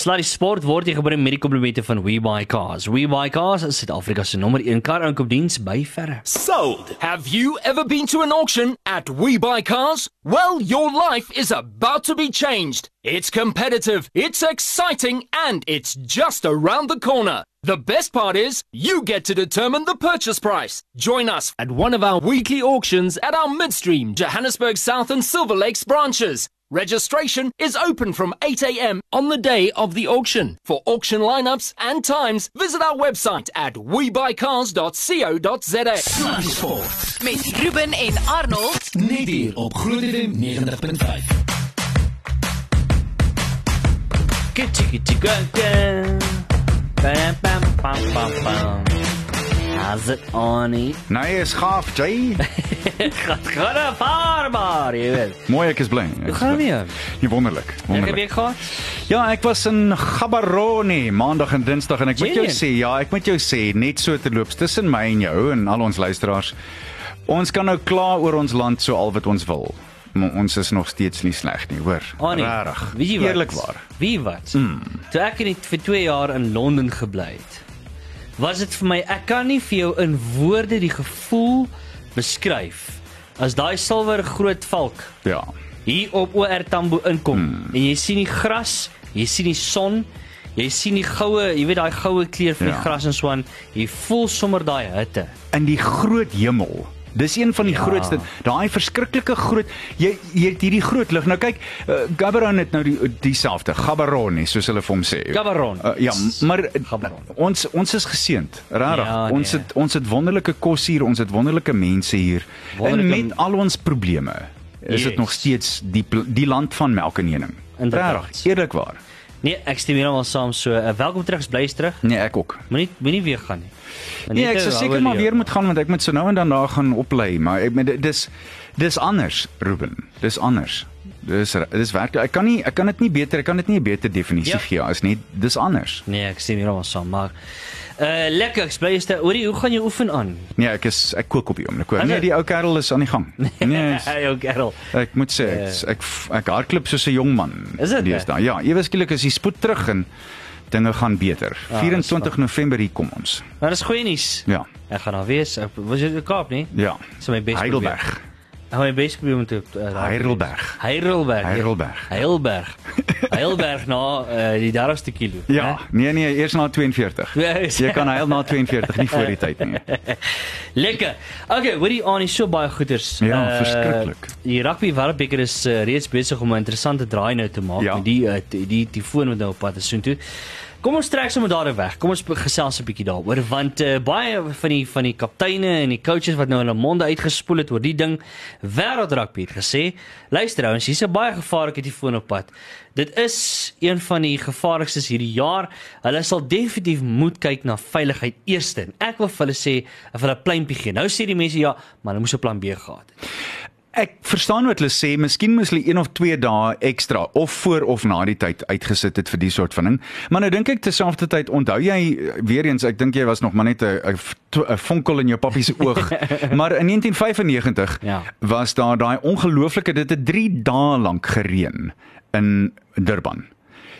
Sluddy Sport word jy gebring met die komplimente van WeBuyCars. WeBuyCars is Suid-Afrika se nommer 1 kar aankoopdiens by verre. Sold. Have you ever been to an auction at We Buy Cars? Well, your life is about to be changed. It's competitive, it's exciting, and it's just around the corner. The best part is, you get to determine the purchase price. Join us at one of our weekly auctions at our Midstream, Johannesburg South and Silver Lakes branches. Registration is open from 8 a.m. on the day of the auction. For auction lineups and times, visit our website at webuycars.co.za. Sluddy Sport. Met Ruben en Arnold Net hier op Groot FM 90.5. Bam bam bam bam bam. How's it on it? Nee, is gaaf, Jay. Gat gaan farmer, jy weet. Mooi ek is bly. Ek Hoe gaan bly. dit? Ja, wonderlik. Wonderlik. week gehad? Ja, ek was in Gaborone maandag en dinsdag en ek moet jou sê, ja, ek moet jou sê net so te loop tussen my en jou en al ons luisteraars. Ons kan nou kla oor ons land so al wat ons wil. Maar ons is nog steeds nie sleg nie, hoor. Annie, Regtig. Weet jy wat? Eerlikwaar. Wie wat? Mm. Toe ek net vir 2 jaar in Londen gebly het, was dit vir my ek kan nie vir jou in woorde die gevoel beskryf as daai silwer groot valk Ja. hier op OR Tambo inkom mm. en jy sien die gras, jy sien die son, jy sien die goue, jy weet daai goue kleur van die Ja. gras en so aan, jy voel sommer daai hitte. in die groot hemel. Dis een van die Ja. grootste, daai verskriklike groot jy jy het hierdie groot lig. Nou kyk, uh, Gaborone het nou die dieselfde, Gaborone soos hulle vir hom sê. Gaborone. Uh, ja, maar uh, Gaborone. ons ons is geseënd, regtig. Ja, ons nee. het ons het wonderlike kos hier, ons het wonderlike mense hier. Wonderlike- En met al ons probleme is dit Yes. nog steeds die die land van melk en honing. Regtig, eerlikwaar. Nee, ek stem heeltemal saam so. Uh, welkom terug, bly terug. Nee, ek ook. Moenie moenie weer gaan nie. Nee, ek sou seker maar weer moet gaan want ek moet so nou en dan daar gaan oplei, maar ek met dis dis anders, Ruben. Dis anders. Dis dis werk ek kan nie ek kan dit nie beter ek kan dit nie 'n beter definisie Ja. gee as net dis anders. Nee, ek stem heeltemal saam, maar uh lekker, ek bly te. Hoorie, hoe gaan jy oefen aan? Nee, ek is ek kook op die oomblik. Is Nee, die ou kerel is aan die gang. Nee, Hey, ou kerel. ek moet sê ek ek, ek hardloop soos 'n jong man. Is dit, Deesdae. Ja, ewe skielik is die spoed terug en dinge gaan beter. Ah, 24 November hier kom ons. Maar dis goeie nuus. Ja. Ek gaan daar wees. Ek was in die Kaap nie. Ja. Dis my bes. Heidelberg. Ek gaan my bes probeer om te uh, Heidelberg. Heidelberg. ja. Heidelberg. Heidelberg. Heidelberg na uh, die 30ste kilo. Ja, nee nee, eers na 42. Ja, is- Jy kan heel na 42, nie voor die tyd nie. Lekker. Okay, hoorie aan, is so baie goeders. Ja, verskriklik. Die rugby wêreldbeker is uh, reeds besig om 'n interessante draai nou te maak Ja. met die uh, die die tifoon wat nou op pad is soontoe. Kom ons trek sommer daar weg. Kom ons gesels 'n bietjie daaroor want uh, baie van die van die kapteine en die coaches wat nou hulle monde uitgespoel het oor die ding wêreldrugby het gesê, luister ouens, hier's 'n baie gevaarlike tifoon op pad. Dit is een van die gevaarlikstes hierdie jaar. Hulle sal definitief moet kyk na veiligheid eers. Ek wil vir hulle sê, of hulle pleintjie gee. Nou sê die mense ja, maar hulle moes 'n plan B gehad het. Ek verstaan wat hulle sê, miskien moes hulle 1 of 2 dae ekstra of voor of na die tyd uitgesit het vir die soort van ding. Maar nou dink ek terselfdertyd, onthou jy eh, weer eens, ek dink jy was nog maar net 'n 'n vonkel in jou pappie se oog. maar in 1995 Ja. was daar daai ongelooflike dit het 3 dae lank gereën in Durban.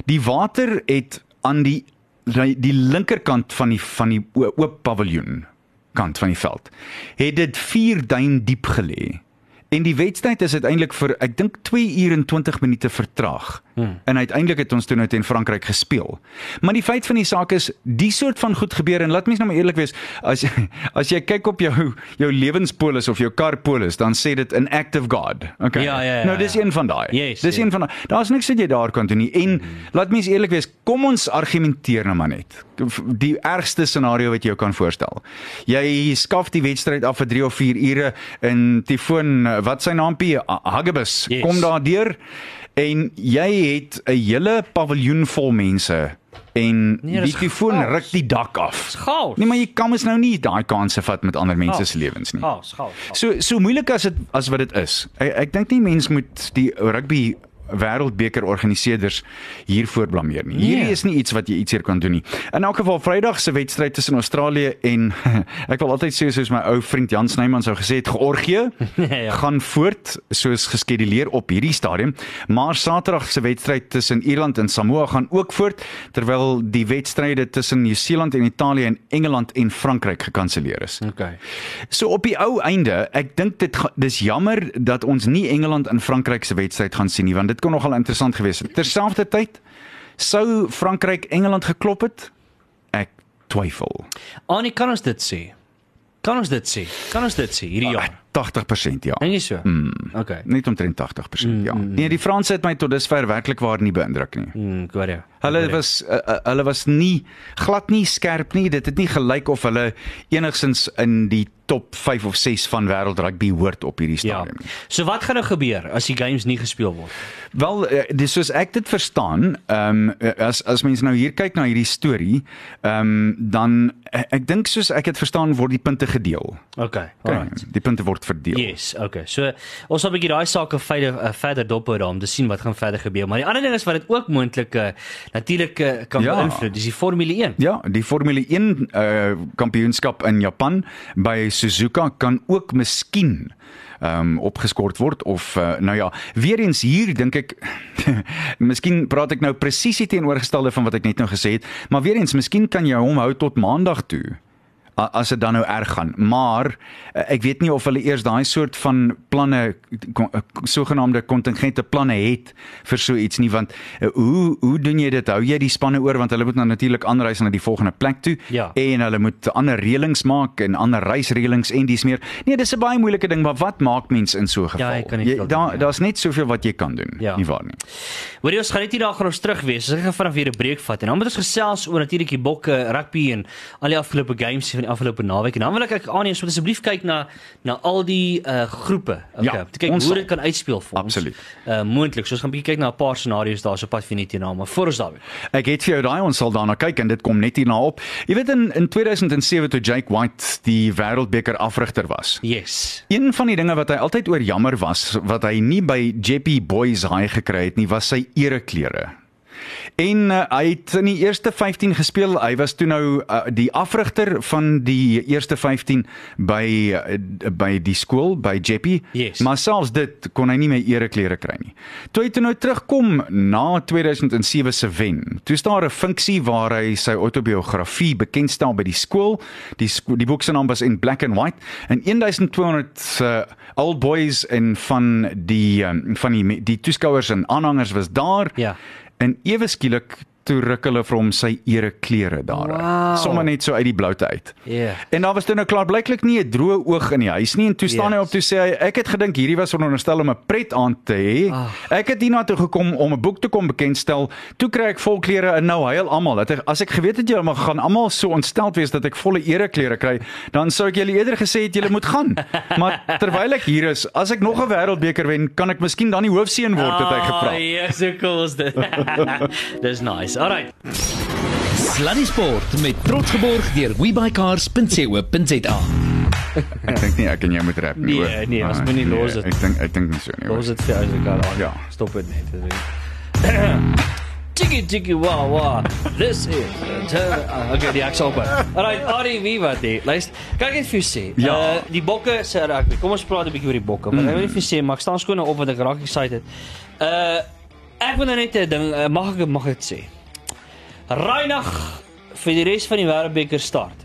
Die water het aan die die, linkerkant van die van die oop paviljoen kant van die veld het dit 4 duim diep gelê. En die wedstryd is uiteindelik vir ek dink 2 ure en 20 minute vertraag. Hmm. En uiteindelik het ons toe nou teen Frankryk gespeel. Maar die feit van die saak is die soort van goed gebeur en laat mens nou maar eerlik wees, as as jy kyk op jou jou lewenspolis of jou karpolis, dan sê dit an act of God. Okay. Ja, ja, ja, nou dis ja. een van daai. Yes, dis ja. een van daai. Daar's niks wat jy daar kan doen nie. En hmm. laat mens eerlik wees, kom ons argumenteer nou maar net. Die ergste scenario wat jy jou kan voorstel. Jy skaf die wedstryd af vir 3 of 4 ure in Tifoon, wat sy naampie, Hagebus, Yes. kom daar deur en jy het 'n hele paviljoen vol mense en Nee, die tifoon ruk die dak af. chaos. Nee, maar jy kan mos nou nie daai kanse vat met ander mense se lewens nie. Gaas, gaas. So so moeilik as dit as wat dit is. Ek, ek dink nie mens moet die rugby wêreldbeker organiseerders hiervoor blameer nie. Hierdie Nee. is nie iets wat jy iets hier kan doen nie. In elk geval Vrydag se wedstryd tussen Australië en ek wil altyd sê soos my ou vriend Jan Snyman sou gesê het, Georgië Ja. gaan voort soos geskeduleer op hierdie stadium, maar Saterdag se wedstryd tussen Ierland en Samoa gaan ook voort terwyl die wedstryde tussen Nieu-Seeland en Italië en Engeland en Frankryk gekanselleer is. Okay. So op die ou einde, ek dink dit dis jammer dat ons nie Engeland en Frankryk se wedstryd gaan sien nie, want dit kon nogal interessant gewees het. Terselfdertyd sou Frankryk Engeland geklop het? Ek twyfel. Annie, kan ons dit sê? Kan ons dit sê? Kan ons dit sê hierdie jaar? 80% ja. Dink jy so? Mm. Okay. Net omtrent 80% mm, ja. Nee, die Franse het my tot dusver werklik waar nie beïndruk nie. Mm, jou. Hulle was uh, uh, hulle was nie glad nie skerp nie. Dit het nie gelyk of hulle enigsins in die top 5 of 6 van wêreld rugby hoort op hierdie Ja. stadium. nie. So wat gaan nou gebeur as die games nie gespeel word? Wel, eh, dis soos ek dit verstaan, ehm um, as as mense nou hier kyk na hierdie storie, ehm um, dan ek, ek dink soos ek dit verstaan word die punte gedeel. Okay. Okay, die punte word verdeel. Yes, okay. So ons sal 'n bietjie daai sake verder uh, verder dophou daar om te sien wat gaan verder gebeur. Maar die ander ding is wat dit ook moontlik uh, natuurlik uh, kan Ja. beïnvloed, dis die Formule 1. Ja, die Formule 1 uh kampioenskap in Japan by Suzuka kan ook miskien ehm um, opgeskort word of uh, nou ja, weer eens hier dink ek miskien praat ek nou presies teenoorgestelde van wat ek net nou gesê het, maar weer eens miskien kan jy hom hou tot maandag toe as dit dan nou erg gaan. Maar eh, ek weet nie of hulle eers daai soort van planne eh, sogenaamde kontingente planne het vir so iets nie want eh, hoe hoe doen jy dit? Hou jy die spanne oor want hulle moet nou natuurlik aanreis na die volgende plek toe Ja. en hulle moet ander reëlings maak en ander reisreëlings en dis meer. Nee, dis 'n baie moeilike ding, maar wat maak mens in so 'n geval? Ja, jy kan nie daar ja. daar's net soveel wat jy kan doen, Ja. nie waar nie. Hoorie ons gaan net hier daar gaan ons terug wees. Ons gaan vanaf hier 'n breek vat en dan moet ons gesels oor natuurlik die bokke, rugby en al die afgelope games van die afgelope naweek en dan wil ek ek aan ons moet asseblief kyk na na al die uh groepe. Okay. Ja, te kyk hoe dit kan uitspeel vir ons. Absoluut. Uh moontlik. So ons gaan 'n bietjie kyk na 'n paar scenario's daar so pad vir net hierna, maar voor ons daar. Ek het vir jou daai ons sal daarna kyk en dit kom net hierna op. Jy weet in in 2007 toe Jake White die wêreldbeker afrigter was. Yes. Een van die dinge wat hy altyd oor jammer was wat hy nie by Jeppy Boys High gekry het nie, was sy ereklere. En uh, hy het in die eerste 15 gespeel. Hy was toe nou uh, die afrigter van die eerste 15 by uh, by die skool by Jeppy. Yes. Maar selfs dit kon hy nie meer ereklere kry nie. Toe hy toe nou terugkom na 2007 se wen. Toe is daar 'n funksie waar hy sy autobiografie bekendstel by die skool. Die sko die boek se naam was In Black and White en 1200 uh, old boys en van die um, van die die toeskouers en aanhangers was daar. Ja. En ewe skielik toe ruk hulle vir hom sy ereklere daar. Wow. Sommige net so uit die bloute uit. Ja. En daar was toe nou klaar blyklik nie 'n droë oog in die huis nie en toe staan Yes. hy op toe sê hy ek het gedink hierdie was veronderstel om 'n pret aan te hê. Ah. Ek het hiernatoe gekom om 'n boek te kom bekendstel. Toe kry ek vol klere en nou huil almal. Dat ek as ek geweet het julle gaan almal so ontsteld wees dat ek volle ereklere kry, dan sou ek julle eerder gesê het julle moet gaan. Maar terwyl ek hier is, as ek nog 'n wêreldbeker wen, kan ek miskien dan die hoofseun word het hy gevra. Ah, yes, so cool is dit. Dis nice. Alright. Sluddy Sport met trots geborg deur webycars.co.za. Ek dink nie ek en jy moet rap nie. Nee, hoor. nee, ons Ah, moet nie nee, los dit. Ek dink ek dink nie so nie. Los dit vir as ek al aan. Ja. Stop dit net. Jiggy jiggy wa wa. This is turn. uh, Okay, die aksel op. Alright, Ari, wie wat dit? Luister, kyk net vir jou sê. Ja. Uh, die bokke sê rugby. Kom ons praat 'n bietjie oor die bokke. Want ek wil net vir jou sê, maar ek staan skoon op want ek raak excited. Uh ek wil nou net 'n ding, uh, mag ek mag ek dit sê? Reinag vir die res van die wêreldbeker start.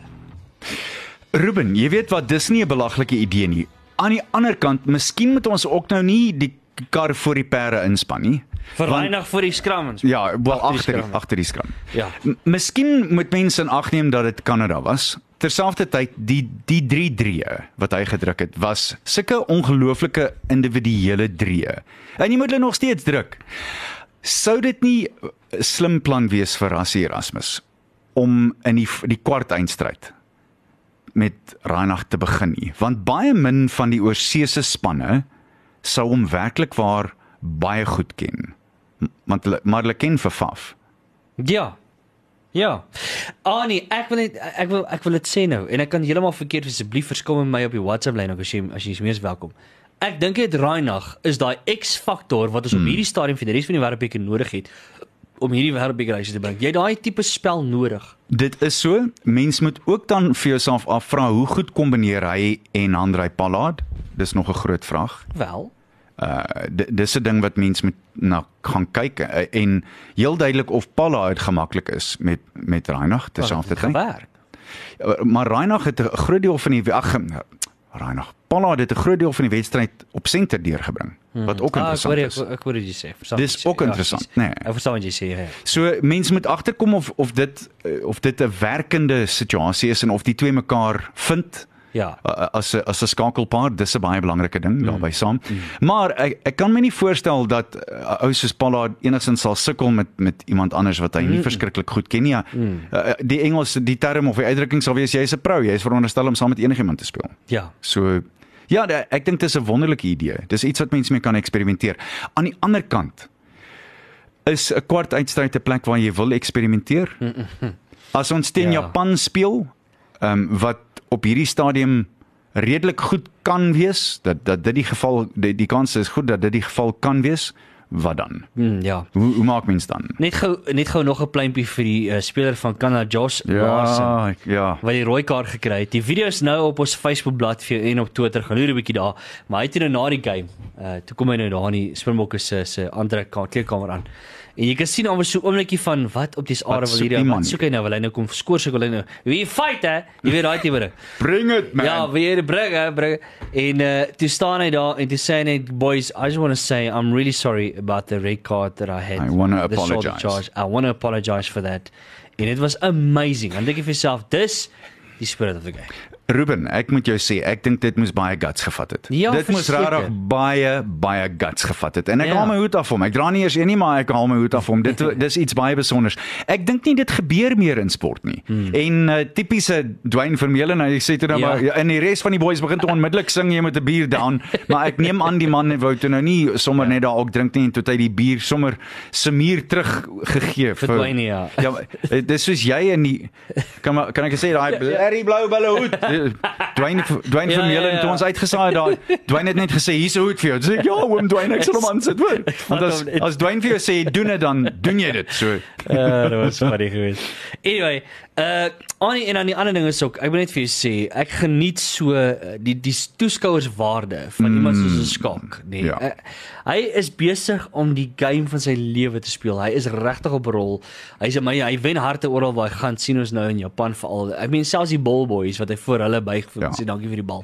Ruben, jy weet wat, dis nie 'n belaglike idee nie. Aan die ander kant, miskien moet ons ook nou nie die kar voor die perde inspan nie. Vir Reinag vir die skrammen. Ja, wel Agter agter die skram. Ja. M- Miskien moet mense in ag neem dat dit Kanada was. Terselfdertyd die die 3 drieë wat hy gedruk het was sulke ongelooflike individuele drieë. En jy moet hulle nog steeds druk. Sou dit nie 'n slim plan wees vir Rassie Erasmus om in die die kwart eindstryd met Reinagh te begin nie, want baie min van die oorseese spanne sou hom werklik waar baie goed ken. Want hulle maar hulle ken vir Faf. Ja. Ja. Ah nee, ek wil net ek wil ek wil dit sê nou en ek kan heeltemal verkeerd asseblief verskil met my op die WhatsApp lyn ook as jy as jy is mees welkom. Ek dink dit Reinagh is daai X-faktor wat ons Hmm. op hierdie stadium vir die res van die wêreldbeker nodig het om hierdie wêreldbeker huis te bring. Jy het daai tipe spel nodig. Dit is so. Mens moet ook dan vir jouself afvra hoe goed kombineer hy en Handrey Pollard? Dis nog 'n groot vraag. Wel, Uh di- dis 'n ding wat mens moet na gaan kyk uh, en heel duidelik of Pollard gemaklik is met met Reinagh terselfdertyd. gewerk. Uh, Maar Reinagh het 'n groot deel van die ag Reinagh Pollard het 'n groot deel van die wedstryd op senter deurgebring. Wat ook Ah, ek interessant hoor is. ek, ek hoor wat jy sê. Verstaan Dis ook interessant, presies. nee. Ek verstaan wat jy sê. Ja. So mense moet agterkom of of dit uh, of dit 'n werkende situasie is en of die twee mekaar vind. Ja. As 'n as 'n skakelpaar dis 'n baie belangrike ding mm. daarbey saam. Mm. Maar ek ek kan my nie voorstel dat 'n uh, ou soos Pollard enigsins sal sukkel met met iemand anders wat hy nie verskriklik goed ken nie. Ja, mm. uh, die Engels die term of die uitdrukking sal wees jy's 'n pro, jy is veronderstel om saam met enigiemand te speel. Ja. So ja, ek dink dis 'n wonderlike idee. Dis iets wat mense mee kan eksperimenteer. Aan die ander kant is 'n kwart uitstryd 'n plek waar jy wil eksperimenteer. As ons teen Ja. Japan speel, ehm um, wat op hierdie stadium redelik goed kan wees, dat dat dit die geval die, die kans is goed dat dit die geval kan wees, wat dan? Mm, ja. Hoe hoe maak mens dan? Net gou net gou nog 'n pleintjie vir die uh, speler van Kanada Josh Larson. Ja, ja. wat die rooi kaart gekry het. Die video is nou op ons Facebook bladsy en op Twitter. Gaan loer 'n bietjie daar. Maar hy het nou na die game, uh toe kom hy nou daar in die Springbokke se se ander kleedkamer aan. En jy kan sien alweer so 'n oomblikie van wat op dis aarde wil hierdie die man soek hy nou? Wil hy nou kom skoor sukkel hy nou? Wie fight hè? Jy weet daai tipe ding. Bring it man. Ja, weer bring hè, bring. En uh toe staan hy daar en toe sê hy net boys, I just want to say I'm really sorry about the red card that I had. I the shoulder apologize. charge. I want to apologize for that. En it was amazing. Dan dink jy vir jouself, dis die spirit of the game. Ruben, ek moet jou sê, ek dink dit moes baie guts gevat het. Ja, dit moes regtig baie baie guts gevat het. En ek Ja. haal my hoed af vir hom. Ek dra nie eers een nie, maar ek haal my hoed af vir hom. Dit dis iets baie spesiaals. Ek dink nie dit gebeur meer in sport nie. Hmm. En uh, tipiese Dwayne Vermeulen, hy sê toe nou Ja. maar ja, en die res van die boys begin toe onmiddellik sing jy met 'n bier down, maar ek neem aan die man wou toe nou nie sommer net daar ook drink nie en toe hy die bier sommer semier terug gegee Vir Dwayne, ja. Ja, eh, dis soos jy in die kan maar kan ek sê daai blerry blou bulle hoed. Dwayne Dwayne Ja, ja, Vermeulen ja, ja. toe ons uitgesaai het daar. Dwayne het net gesê hier's 'n hoed vir jou. Dis ek ja, oom Dwayne ek sal hom aansit hoor. Want as as Dwayne vir jou sê doen dit dan doen jy dit. So Ja, dit was funny geweest. Anyway, uh Annie en dan die ander ding is ook, ek wil net vir jou sê, ek geniet so uh, die die toeskouerswaarde van mm, iemand soos 'n skaak, nee. ja. Uh, hy is besig om die game van sy lewe te speel. Hy is regtig op rol. Hy's my hy wen harte oral waar hy gaan. sien ons nou in Japan veral. Ek meen selfs die ball boys wat hy voor hulle buig vir Ja. sê dankie vir die bal.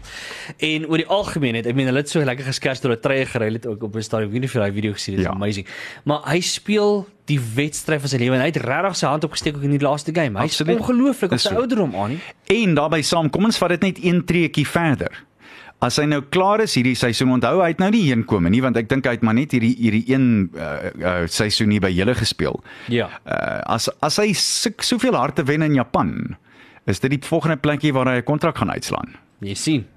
En oor die algemeen het ek meen hulle het so lekker geskers deur 'n treie gery het ook op 'n stadion. Ek weet nie of jy daai video gesien het. Ja. amazing. Maar hy speel die wedstryd van sy lewe en hy het regtig sy hand opgesteek ook in die laaste game. Hy's ongelooflik op sy so. ouderdom aan nie. en daarbey saam, kom ons vat dit net een treukie verder. As hy nou klaar is hierdie seisoen, onthou hy het nou nie heenkome nie want ek dink hy het maar net hierdie hierdie een uh, uh, seisoen hier by julle gespeel. Ja. Uh, as as hy so, soveel harte wen in Japan, is dit die volgende plekkie waar hy 'n kontrak gaan uitslaan. Jy sien.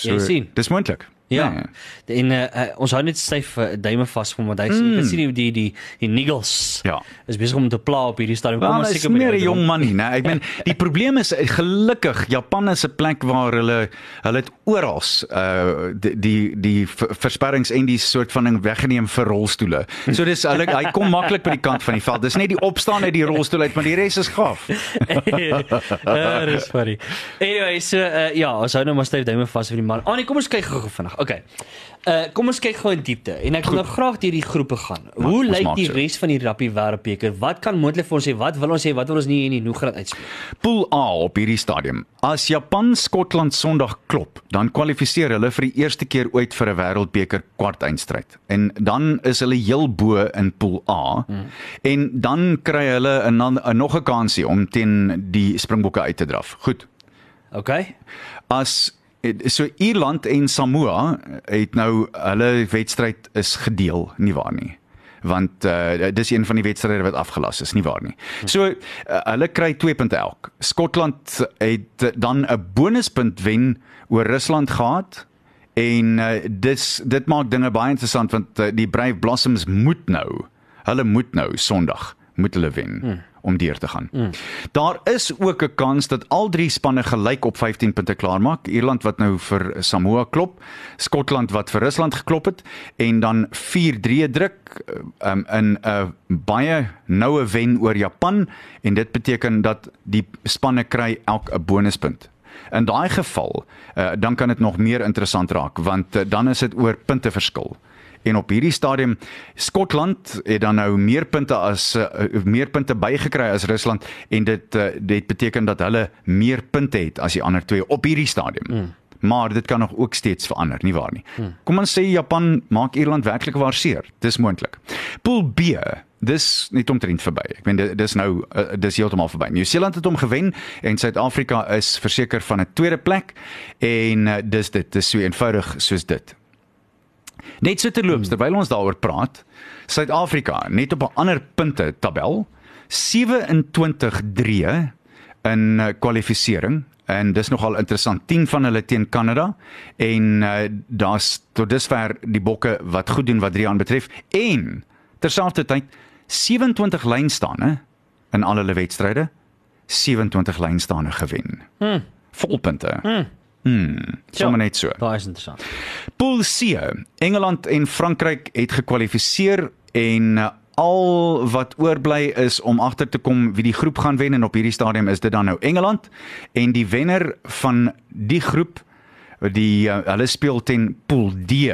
Jy sien. Dis moontlik. Ja. Nee. En uh, ons hou net styf uh, duime vas vir hy mm. jy kan sien die die die, die niggles. Ja. Is besig om te pla op hierdie stadium. Wel, ons seker by die meer 'n jong man nie, né? Ek meen, die probleem is gelukkig Japan is 'n plek waar hulle hulle het oral uh die die, die ver- versperrings en die soort van ding weggeneem vir rolstoele. So dis hulle hy kom maklik by die kant van die veld. Dis net die opstaan uit die rolstoel uit, maar die res is gaaf. Ja, dis funny. Anyway, so uh, ja, ons hou nou maar styf duime vas vir die man. Ah nee, kom ons kyk gou-gou vinnig. Okay. Uh kom ons kyk gou in diepte en ek wil nou graag deur die groepe gaan. Hoe ons lyk die so. res van die Rappie Wêreldbeker? Wat kan moontlik vir ons sê? Wat wil ons sê? Wat wil ons nie in die Noograd uitspeel? Pool A op hierdie stadium. As Japan Skotland Sondag klop, dan kwalifiseer hulle vir die eerste keer ooit vir 'n wêreldbeker kwartfinale. En dan is hulle heel bo in Pool A. Hmm. En dan kry hulle 'n nog 'n kansie om teen die Springbokke uit te draf. Goed. Okay? As so Ierland en Samoa het nou hulle wedstryd is gedeel, nie waar nie? want uh, dis een van die wedstryde wat afgelas is, nie waar nie. So uh, hulle kry 2 punte elk. Skotland het dan 'n bonuspunt wen oor Rusland gehad en uh, dis dit maak dinge baie interessant want uh, die Brave Blossoms moet nou, hulle moet nou Sondag moet hulle wen mm. Om deur te gaan. Mm. Daar is ook 'n kans dat al drie spanne gelyk op 15 punte klaarmaak. Ierland wat nou vir Samoa klop, Skotland wat vir Rusland geklop het en dan 4-3 druk um, in 'n baie noue wen oor Japan en dit beteken dat die spanne kry elk 'n bonuspunt. In daai geval, uh, dan kan dit nog meer interessant raak want uh, dan is dit oor punte verskil. En op hierdie stadium Skotland het dan nou meer punte as uh, meer punte bygekry as Rusland en dit uh, dit beteken dat hulle meer punte het as die ander twee op hierdie stadium. Mm. Maar dit kan nog ook steeds verander, nie waar nie. Hmm. Kom ons sê Japan maak Ierland werklik waar seer. Dis moontlik. Pool B dis net omtrent verby. Ek meen dis nou uh, dis heeltemal verby. Nieu-Seeland het hom gewen en Suid-Afrika is verseker van 'n tweede plek en uh, dis dit dis so eenvoudig soos dit. Net so terloops hmm. terwyl ons daaroor praat, Suid-Afrika net op 'n ander punte tabel 27-3 in uh, kwalifisering en dis nogal interessant 10 van hulle teen Kanada en uh, daar's tot dusver die bokke wat goed doen wat drie aan betref en terselfdertyd 27 lynstaande in al hulle wedstryde 27 lynstaande gewen. Hm. Volpunte. Hm. Hm. Sommige net so. Baie interessant. Pool C. Engeland en Frankryk het gekwalifiseer en uh, al wat oorbly is om agter te kom wie die groep gaan wen en op hierdie stadium is dit dan nou Engeland en die wenner van die groep die uh, hulle speel ten Pool D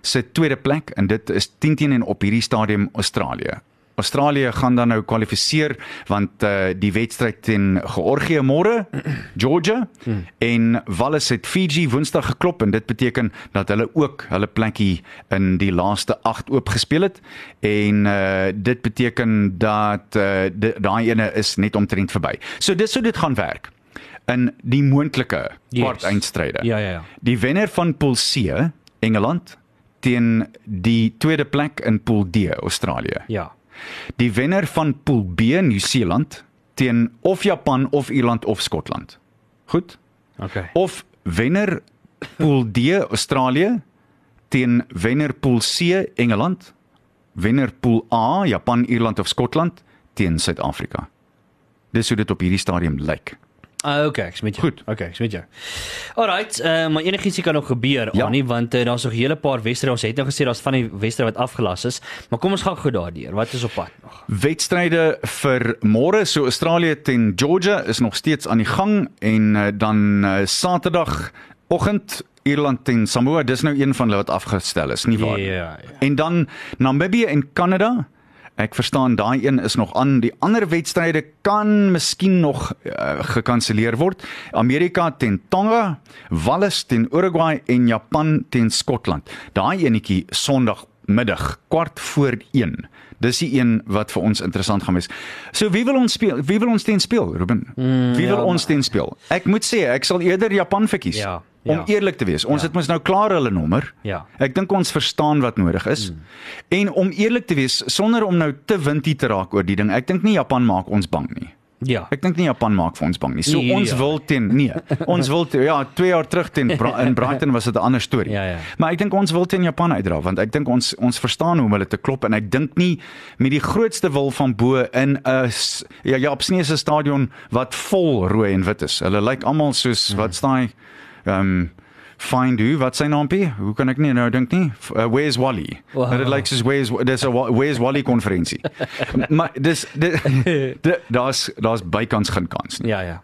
se tweede plek en dit is 10 teen en op hierdie stadium Australië. Australië gaan dan nou kwalifiseer want uh, die wedstryd teen Georgië môre, Georgia hmm. en Wallis het Fiji Woensdag geklop en dit beteken dat hulle ook hulle plekkie in die laaste 8 oop gespeel het en uh, dit beteken dat uh, daai ene is net omtrent verby. So dis hoe dit gaan werk in die moontlike kwart yes. eindstryde. Ja ja ja. Die wenner van Pool C, Engeland teen die tweede plek in Pool D, Australië. Ja. Die wenner van Pool B Nieu-Seeland teen of Japan of Ierland of Skotland. Goed? OK. Of wenner Pool D Australië teen wenner Pool C Engeland, wenner Pool A Japan, Ierland of Skotland teen Suid-Afrika. Dis hoe dit op hierdie stadium lyk. Ah, okay, ek smet jou. Goed. Okay, ek smet jou. Alrite, uh, maar enigiets kan nog gebeur, ja. Annie, want uh, daar's nog 'n hele paar wedstryde. Ons het nou gesê daar's van die wedstryde wat afgelas is, maar kom ons gaan gou daardeur. Wat is op pad nog? Wedstryde vir môre, so Australië teen Georgia is nog steeds aan die gang en uh, dan uh, Saterdag oggend Ierland teen Samoa, dis nou een van hulle wat afgestel is, nie waar nie? Ja, ja. En dan Namibië en Kanada Ek verstaan daai een is nog aan. Die ander wedstryde kan miskien nog uh, gekanselleer word. Amerika teen Tonga, Wallis teen Uruguay en Japan teen Skotland. Daai enetjie Sondagmiddag kwart voor 1. Dis die een wat vir ons interessant gaan wees. So wie wil ons speel? Wie wil ons teen speel, Ruben? Mm, wie wil ja, ons teen speel? Ek moet sê, ek sal eerder Japan verkies. Ja. Ja. Om eerlik te wees, ons ja. het mos nou klaar hulle nommer. Ja. Ek dink ons verstaan wat nodig is. Mm. En om eerlik te wees, sonder om nou te windie te raak oor die ding, ek dink nie Japan maak ons bang nie. Ja. Ek dink nie Japan maak vir ons bang nie. So Nee, ons ja. wil teen nee. Ons wil te, ja, 2 jaar terug teen Bra in Brighton was dit 'n ander storie. Ja, ja. Maar ek dink ons wil teen Japan uitdra want ek dink ons ons verstaan hoe om hulle te klop en ek dink nie met die grootste wil van bo in 'n ja ja op Sneese stadion wat vol rooi en wit is. Hulle lyk almal soos Hmm. wat staan ehm um, Find who wat sy naampie? Hoe kan ek nie nou dink nie? Uh, where's Wally? Wow. Dit lyk soos where's dis 'n where's Wally konferensie. maar dis daar's daar's bykans geen kans nie. Ja, ja.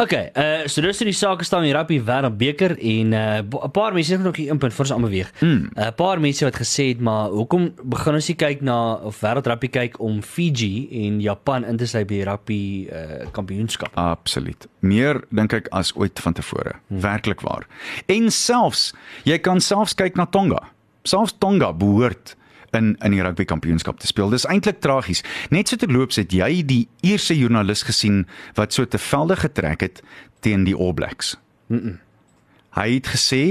Okay, uh so dis die sake staan in die rugby wêreldbeker en uh 'n paar mense het nog hier inpunt voor ons almal beweeg. 'n Hmm. uh, paar mense wat gesê het maar hoekom begin ons nie kyk na of wêreldrugby kyk om Fiji en Japan in te sluit by die rugby uh kampioenskap. Absoluut. Meer dink ek as ooit van tevore. Hmm. Werklik waar. En selfs jy kan selfs kyk na Tonga. Selfs Tonga behoort in in die rugby kampioenskap te speel. Dis eintlik tragies. Net so terloops het jy die eerste joernalis gesien wat so te velde getrek het teen die All Blacks. Mm -mm. Hy het gesê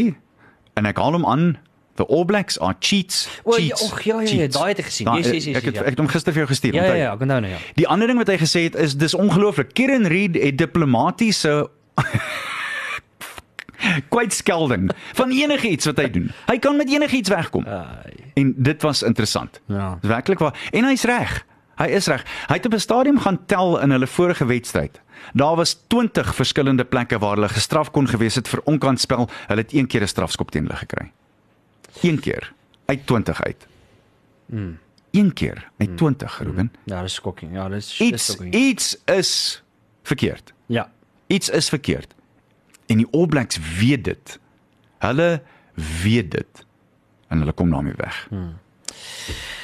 en ek haal hom aan The All Blacks are cheats. O, ja, cheats, och, ja, ja, ja, cheats." daai het ek gesien. Da- Yes, yes, yes, Ek het ja. ek het hom gister vir jou gestuur. Ja, ja, ja, ek onthou nou ja. Die ander ding wat hy gesê het is dis ongelooflik. Kieran Reid het diplomatisiese kwytskelding van enigiets wat hy doen. Hy kan met enigiets wegkom. En dit was interessant. Ja. Werklik waar. En hy's reg. Hy is reg. Hy het op 'n stadium gaan tel in hulle vorige wedstryd. Daar was 20 verskillende plekke waar hulle gestraf kon gewees het vir onkantspel. Hulle het een keer 'n strafskop teen hulle gekry. Een keer uit 20 uit. Mm. Een keer uit 20, Ruben. Ja, dis skokking. Ja, dis dis Iets skokking. iets is verkeerd. Ja. Iets is verkeerd. En die All Blacks weet dit. Hulle weet dit. En hulle kom daarmee weg. Hmm.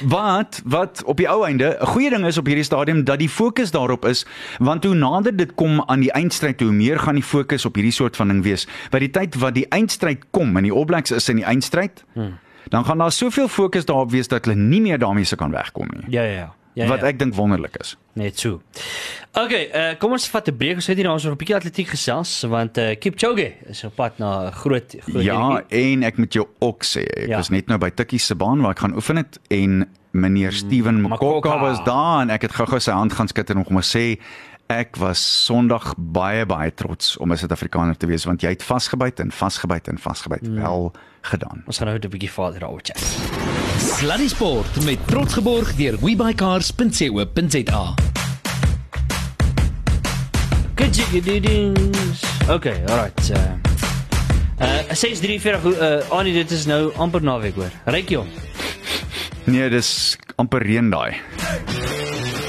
Wat wat op die ou einde 'n goeie ding is op hierdie stadium dat die fokus daarop is want hoe nader dit kom aan die eindstryd hoe meer gaan die fokus op hierdie soort van ding wees. By die tyd wat die eindstryd kom en die All Blacks is in die eindstryd, hmm. dan gaan daar soveel fokus daarop wees dat hulle nie meer daarmee se kan wegkom nie. Ja, ja, ja. Ja, wat ja. ek dink wonderlik is. net so. Okay, uh, kom ons vat 'n breek. Ons het hier nou ons 'n bietjie atletiek gesels want uh, Kipchoge is op pad na 'n groot groot Ja, enetjie. en ek moet jou ook sê, ek Ja. was net nou by Tikkie se baan waar ek gaan oefen het en meneer Steven Makoka Makoka. was daar en ek het gou-gou sy hand gaan skud en hom kom sê ek was Sondag baie baie trots om 'n Suid-Afrikaner te wees want jy het vasgebyt en vasgebyt en vasgebyt Mm. wel gedaan. Ons gaan nou 'n bietjie verder daaroor chat. Sluddy Sport met trots geborg deur webycars.co.za. Good jiggedings. Okay, alright. Uh uh 643 uh Annie dit is nou amper naweek hoor. Ryk jy hom? Nee, dis amper reën daai.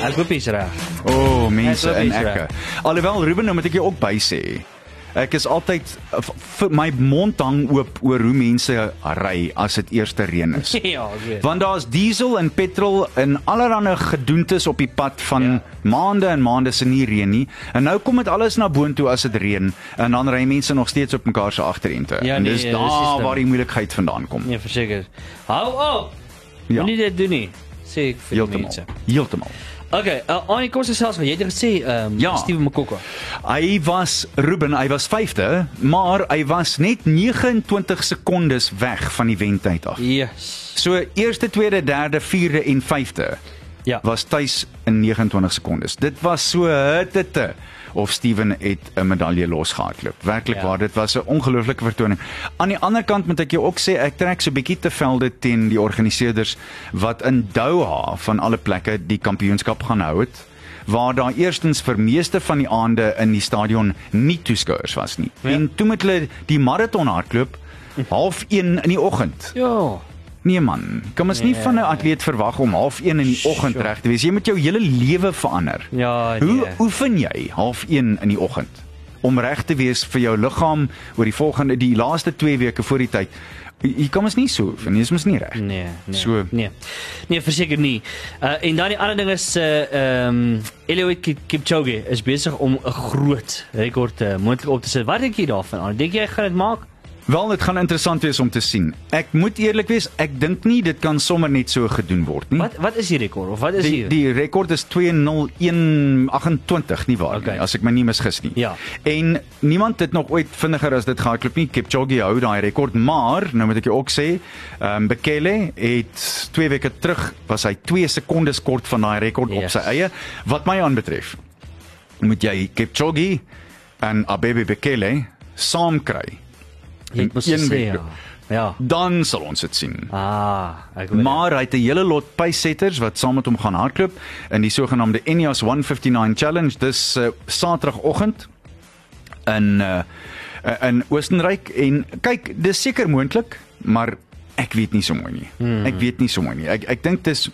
Ek hoop jy's reg. O, oh, mense in ekke. Alhoewel Ruben nou moet ek jou ook by sê. Ek is altyd v- vir my mond hang oop oor hoe mense ry as dit eerste reën is. ja, weet. Want daar's diesel en petrol en allerlei gedoentes op die pad van ja. maande en maande se nie reën nie. En nou kom dit alles na boontoe as dit reën en dan ry mense nog steeds op mekaar se agterente. Ja, en nee, dis dis daar die waar die moeilikheid vandaan kom. Nee, verseker. Hou op. Ja. Moenie dit doen nie. Sê ek vir die Heeltemal. mense. Heeltemal. Okay, uh, Annie kom se selfs, jy het gesê ehm um, Ja. Steven Makoko. Hy was Ruben, hy was 5de, maar hy was net 29 sekondes weg van die wentyd af. Yes. So eerste, tweede, derde, vierde en vyfde Ja. was tuis in 29 sekondes. Dit was so hittete of Steven het 'n medalje losgehardloop. Werklik Ja. waar, dit was 'n ongelooflike vertoning. Aan die ander kant moet ek jou ook sê ek trek so 'n bietjie te velde teen die organiseerders wat in Doha van alle plekke die kampioenskap gaan hou het waar daar eerstens vir meeste van die aande in die stadion nie toeskouers was nie. Ja. Ja. En toe moet hulle die maraton hardloop half 1 in die oggend. Ja. Nee man, mens nie Nee. van 'n atleet verwag om half 1 in die oggend Sure. reg te wees. Jy moet jou hele lewe verander. Ja, Hoe nee. oefen jy half 1 in die oggend om reg te wees vir jou liggaam oor die volgende die laaste 2 weke voor die tyd? Jy kan mens nie so oefen, nie, dis mens nie reg. Nee, nee. So. nee. Nee, verseker nie. Uh en dan die ander ding is uh ehm um, Eliud Kip- Kipchoge is besig om 'n groot rekord uh, moontlik op te sit. Wat dink jy daarvan? Dink jy hy gaan dit maak? Wel, dit gaan interessant wees om te sien. Ek moet eerlik wees, ek dink nie dit kan sommer net so gedoen word nie. Wat wat is die rekord of wat is Die die, die rekord is 20128 nie waar Okay. nie as ek my nie misgis nie. Ja. En niemand het nog ooit vinniger as dit gehardloop nie. Kipchoge hou daai rekord, maar nou moet ek jou ook sê, ehm um, Bekele het 2 weke terug was hy 2 sekondes kort van daai rekord yes. op sy eie. Wat my aanbetref, moet jy Kipchoge en Abebe Bekele saam kry. Jy het mos een gesê week. ja. Ja. Dan sal ons dit sien. Ah, ek weet. Maar hy het 'n hele lot pacesetters wat saam met hom gaan hardloop in die sogenaamde Ineos 159 Challenge dis uh, Saterdagoggend in uh, in Oostenryk en kyk dis seker moontlik maar ek weet nie so mooi nie. Hmm. Ek weet nie so mooi nie. Ek ek dink dis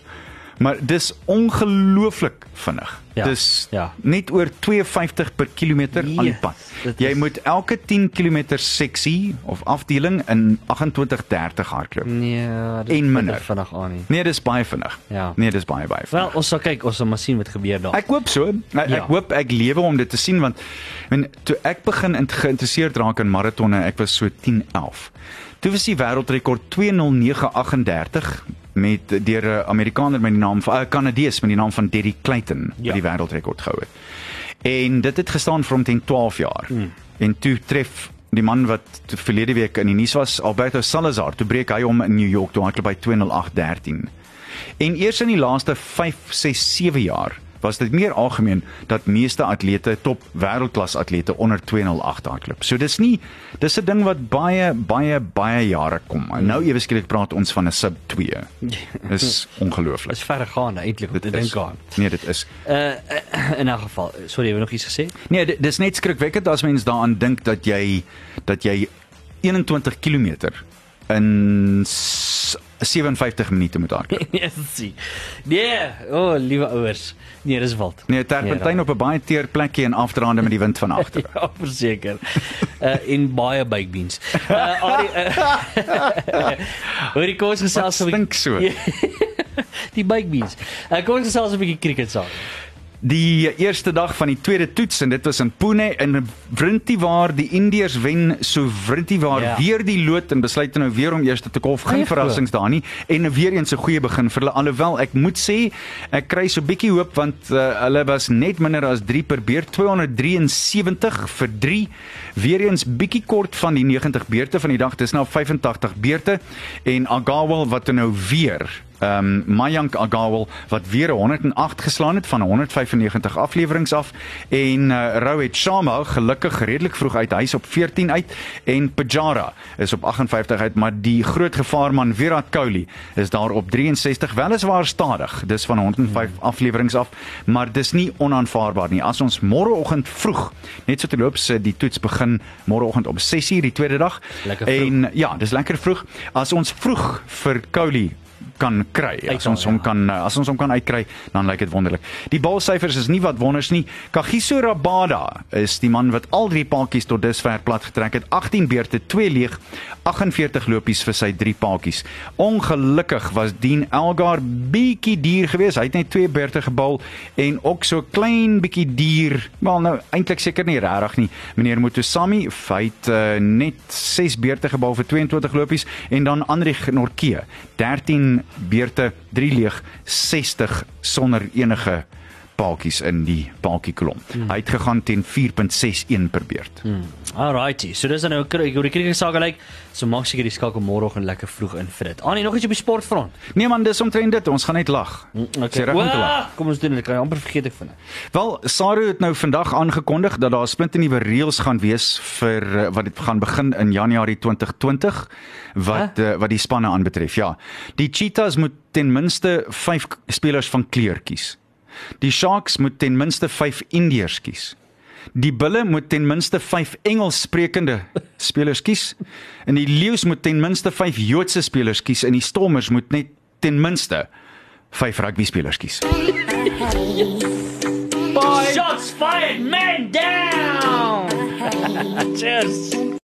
maar dis ongelooflik vinnig. Ja, Dis ja. net oor 52 per kilometer aan die Yes, pad. Jy is- moet elke 10 km seksie of afdeling in 28:30 hardloop. Nee, dit En minder. vinnig aan nie. Nee, dis baie vinnig. Ja. Nee, dis baie baie Wel, vinnig. ons sal kyk, ons sal maar sien wat gebeur daar. Ek hoop so. Ek, Ja. ek hoop ek lewe om dit te sien want men toe ek begin in- geïnteresseerd raak in maratonne, ek was so 10, 11. Toe was die wêreldrekord 20938 met deur 'n Amerikaner met die naam van 'n uh, Kanadees met die naam van Derry Clayton Ja. wat die wêreldrekord gehou het. En dit het gestaan vir omtrent 12 jaar. Hmm. En toe tref die man wat verlede week in die nuus was, Alberto Salazar, toe breek hy hom in New York toe hardloop by 20813. En eers in die laaste 5, 6, 7 jaar was dit meer algemeen dat meeste atlete, top wêreldklas atlete onder 208 hardloop. So dis nie dis 'n ding wat baie baie baie jare kom. En nou ewe skielik praat ons van 'n sub 2. Dis ongelooflik. Dis verregaande eintlik om te dink aan. Nee, dit is. Uh in 'n geval, sorry, het nog iets gesê? Nee, dit- dis net skrikwekkend as mens daaraan dink dat jy dat jy 21 km in 57 minute moet hardloop. Sien. Nee, o, oh, liewe ouers. Nee, dis wild. Nee, terpentyn Nee, op 'n baie teer plekkie en afdraande met die wind van agter. Ja, verseker. Uh in baie baked beans. Uh Ari uh, Hoor die kos gesels Wat stink so? die baked beans. Uh kom ons gesels 'n bietjie cricket saam. Die eerste dag van die tweede toets en dit was in Pune en Vrinti waar die Indiërs wen so Vrinti waar Ja. ja. weer die lood en besluit nou weer om eers te kolf. Geen verrassings daar nie en weer eens 'n goeie begin vir hulle alhoewel ek moet sê ek kry so bietjie hoop want uh, hulle was net minder as 3 per beurt 273 vir 3 weer eens bietjie kort van die 90 beurte van die dag dis nou 85 beurte en Agawal wat nou weer um, Mayank Agawal wat weer 108 geslaan het van 195 afleweringe af. En uh, Rohit Sharma gelukkig redelik vroeg uit. Huis op 14 uit. En Pujara is op 58 uit. Maar die groot gevaarman Virat Kohli is daar op 63 weliswaar stadig. Dis van 105 afleweringe af. Maar dis nie onaanvaarbaar nie. As ons môreoggend vroeg net so te loop se die toets begin môreoggend om 6uur die tweede dag. En ja dis lekker vroeg. As ons vroeg vir Kohli kan kry. As Uithaal, ons hom ja. kan eh, as ons hom kan uitkry, dan lyk dit wonderlik. Die balsyfers is nie wat wonders nie. Kagiso Rabada is die man wat al drie paadjies tot dusver plat getrek het. 18 beurte, 2 leeg, 48 lopies vir sy drie paadjies. Ongelukkig was Dean Elgar bietjie duur geweest. Hy het net twee beurte gebal en ook so klein bietjie duur. Wel nou eintlik seker nie regtig nie. Meneer Motosami het uh, net 6 beurte gebal vir 22 lopies en dan Andri Norke 13 beurte, 3 leeg, 60 sonder enige paaltjies in die paaltjie kolom. Hmm. Hy het gegaan teen 4.61 per beurt. Hmm. Alrighty. So dis dan nou kry hoe die cricket sake lyk. So maak seker die skakel môreoggend lekker vroeg in vir dit. Annie, nog iets op die sportfront. Nee man, dis omtrent dit. Ons gaan net lag. Sê reg om te lag. Kom ons doen dit. Kan jy amper vergeet ek van dit. Wel, Saru het nou vandag aangekondig dat daar splinternuwe reëls gaan wees vir eh, wat dit gaan begin in Januarie 2020 wat uh, wat die spanne aanbetref. Ja. Die Cheetahs moet ten minste 5 spelers van kleur kies. Die Sharks moet ten minste 5 Indiërs kies. Die Bulle moet ten minste 5 Engels sprekende spelers kies en die Leeu's moet ten minste 5 Joodse spelers kies en die Stormers moet net ten minste 5 rugby spelers kies. Shots fired, man down. Cheers.